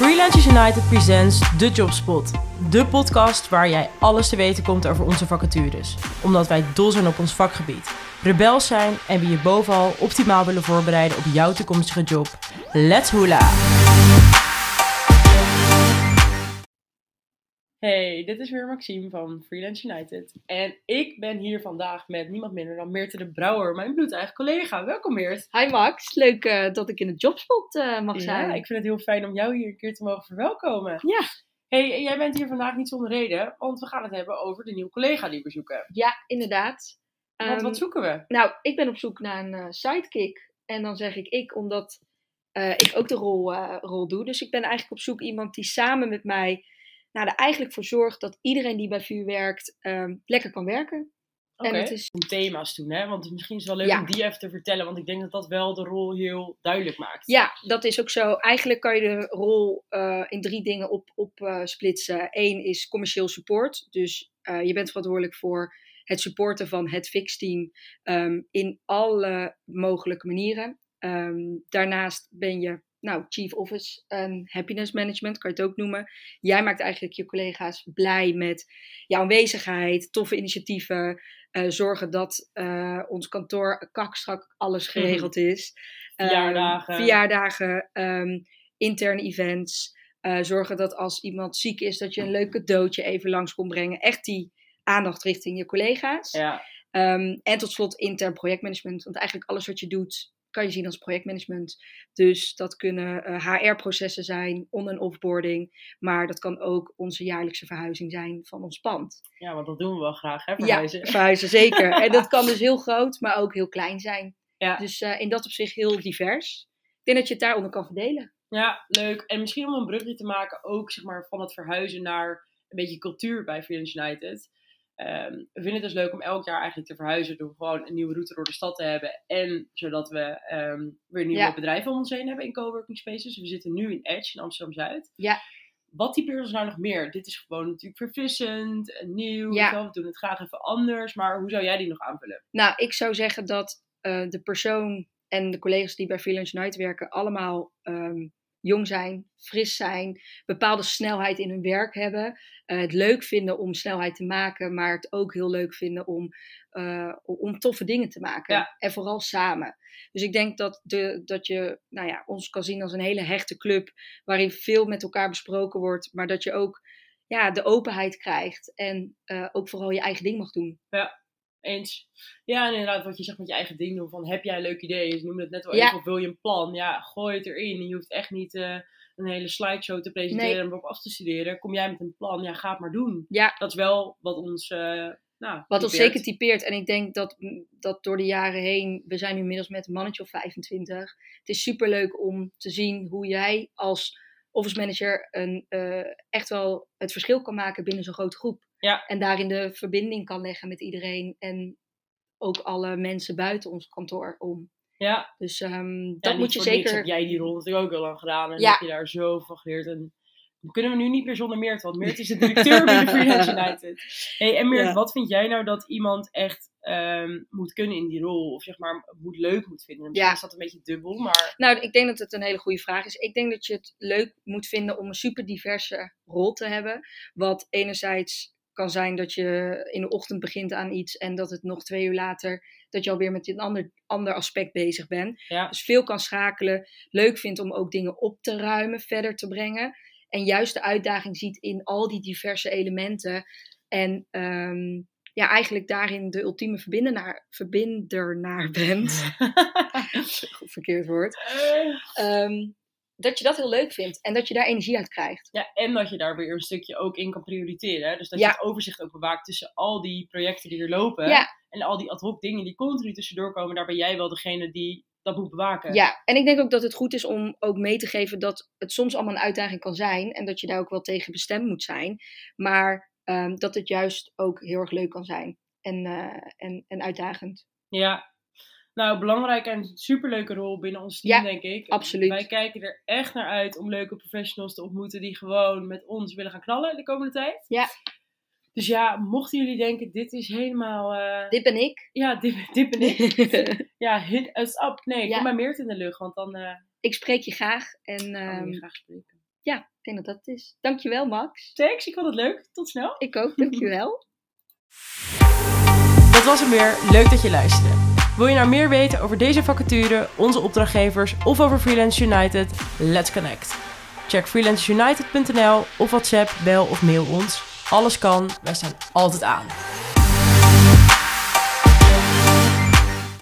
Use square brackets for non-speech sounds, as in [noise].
Freelancers United presents The Jobspot. De podcast waar jij alles te weten komt over onze vacatures. Omdat wij dol zijn op ons vakgebied. Rebels zijn en we je bovenal optimaal willen voorbereiden op jouw toekomstige job. Let's hula! Hey, dit is weer Maxime van Freelance United. En ik ben hier vandaag met niemand minder dan Meerte de Brouwer, mijn bloedeigen collega. Welkom Meert. Hi Max, leuk uh, dat ik in het jobspot uh, mag zijn. Ja, ik vind het heel fijn om jou hier een keer te mogen verwelkomen. Ja. Hey, jij bent hier vandaag niet zonder reden, want we gaan het hebben over de nieuwe collega die we zoeken. Ja, inderdaad. Want um, wat zoeken we? Nou, ik ben op zoek naar een uh, sidekick. En dan zeg ik ik, omdat ik ook de rol, rol doe. Dus ik ben eigenlijk op zoek iemand die samen met mij nou, er eigenlijk voor zorgt dat iedereen die bij VU werkt um, lekker kan werken. Oké, okay. is... om thema's doen, hè? Want misschien is het wel leuk ja. om die even te vertellen, want ik denk dat dat wel de rol heel duidelijk maakt. Ja, dat is ook zo. Eigenlijk kan je de rol uh, in drie dingen op, op uh, splitsen. Eén is commercieel support, dus uh, je bent verantwoordelijk voor het supporten van het fixteam um, in alle mogelijke manieren. Um, daarnaast ben je nou, Chief Office en Happiness Management, kan je het ook noemen. Jij maakt eigenlijk je collega's blij met jouw aanwezigheid, toffe initiatieven, uh, zorgen dat uh, ons kantoor kakstrak alles geregeld is. Verjaardagen. Um, verjaardagen, um, interne events. Uh, zorgen dat als iemand ziek is, dat je een leuk cadeautje even langs komt brengen. Echt die aandacht richting je collega's. Ja. En tot slot intern projectmanagement. Want eigenlijk alles wat je doet, kan je zien als projectmanagement. Dus dat kunnen uh, HR-processen zijn, on- en offboarding. Maar dat kan ook onze jaarlijkse verhuizing zijn van ons pand. Ja, want dat doen we wel graag, hè, verhuizen. Ja, verhuizen, zeker. en dat [laughs] kan dus heel groot, maar ook heel klein zijn. Ja. Dus uh, in dat opzicht heel divers. Ik denk dat je het daaronder kan verdelen. Ja, leuk. En misschien om een brugje te maken ook zeg maar, van het verhuizen naar een beetje cultuur bij Freelance United. Um, we vinden het dus leuk om elk jaar eigenlijk te verhuizen door gewoon een nieuwe route door de stad te hebben. En zodat we um, weer nieuwe ja. bedrijven om ons heen hebben in coworking spaces. We zitten nu in Edge in Amsterdam-Zuid. Ja. Wat typeert ons nou nog meer? Dit is gewoon natuurlijk verfrissend en nieuw. Ja. We doen het graag even anders. Maar hoe zou jij die nog aanvullen? Nou, ik zou zeggen dat uh, de persoon en de collega's die bij Freelance Night werken allemaal um, jong zijn, fris zijn, bepaalde snelheid in hun werk hebben. Uh, het leuk vinden om snelheid te maken, maar het ook heel leuk vinden om, uh, om toffe dingen te maken. Ja. En vooral samen. Dus ik denk dat, de, dat je nou ja, ons kan zien als een hele hechte club, waarin veel met elkaar besproken wordt, maar dat je ook ja, de openheid krijgt en uh, ook vooral je eigen ding mag doen. Ja. Eens. Ja, en inderdaad, wat je zegt met je eigen ding doen. Van heb jij een leuk idee? Dus noem het net wel Ja. even. Of wil je een plan? Ja, gooi het erin. Je hoeft echt niet eh, een hele slideshow te presenteren Nee. en erop af te studeren. Kom jij met een plan? Ja, ga het maar doen. Ja, Dat is wel wat ons. eh nou, Wat ons zeker typeert. En ik denk dat, dat door de jaren heen, we zijn nu inmiddels met een mannetje of 25. Het is super leuk om te zien hoe jij als office manager een, uh, echt wel het verschil kan maken binnen zo'n grote groep. Ja. En daarin de verbinding kan leggen met iedereen en ook alle mensen buiten ons kantoor om. Ja, Dus um, ja, dat moet je zeker. heb jij die rol natuurlijk ook heel lang gedaan. En Ja. heb je daar zo van geleerd. En kunnen we nu niet meer zonder Meert. Want Meert is de directeur binnen [laughs] Freelance United. Hey, en Meert, Ja. wat vind jij nou dat iemand echt ehm, moet kunnen in die rol? Of zeg maar, moet leuk moet vinden? Misschien Ja. is dat een beetje dubbel, maar... Nou, ik denk dat het een hele goede vraag is. Ik denk dat je het leuk moet vinden om een super diverse rol te hebben. Wat enerzijds kan zijn dat je in de ochtend begint aan iets en dat het nog twee uur later dat je alweer met een ander, ander aspect bezig bent. Ja. Dus veel kan schakelen. Leuk vindt om ook dingen op te ruimen, verder te brengen. En juist de uitdaging ziet in al die diverse elementen. En ehm, ja, eigenlijk daarin de ultieme verbindenaar, verbindernaar bent. Goed [laughs] [laughs] verkeerd woord. Ehm, dat je dat heel leuk vindt en dat je daar energie uit krijgt. Ja, en dat je daar weer een stukje ook in kan prioriteren. hè. Dus dat Ja. je het overzicht ook bewaakt tussen al die projecten die er lopen. Ja. En al die ad hoc dingen die continu tussendoor komen. Daar ben jij wel degene die dat moet bewaken. Ja, en ik denk ook dat het goed is om ook mee te geven dat het soms allemaal een uitdaging kan zijn. En dat je daar ook wel tegen bestemd moet zijn. Maar ehm, dat het juist ook heel erg leuk kan zijn. En, eh, en, en uitdagend. Ja. Nou, belangrijk en superleuke rol binnen ons team, Ja, denk ik. absoluut. Wij kijken er echt naar uit om leuke professionals te ontmoeten die gewoon met ons willen gaan knallen de komende tijd. Ja. Dus ja, mochten jullie denken, dit is helemaal... eh, Dit ben ik. Ja, dit, dit ben ik. [laughs] ja, hit us up. Nee, Ja. kom maar meer in de lucht, want dan eh ik spreek je graag. En we ehm, je graag spreken. Ja, ik denk dat dat het is. Dankjewel, Max. Thanks, ik vond het leuk. Tot snel. Ik ook, dankjewel. [laughs] Dat was hem weer. Leuk dat je luisterde. Wil je nou meer weten over deze vacature, onze opdrachtgevers of over Freelance United? Let's connect. Check freelanceunited.nl of WhatsApp, bel of mail ons. Alles kan, wij staan altijd aan.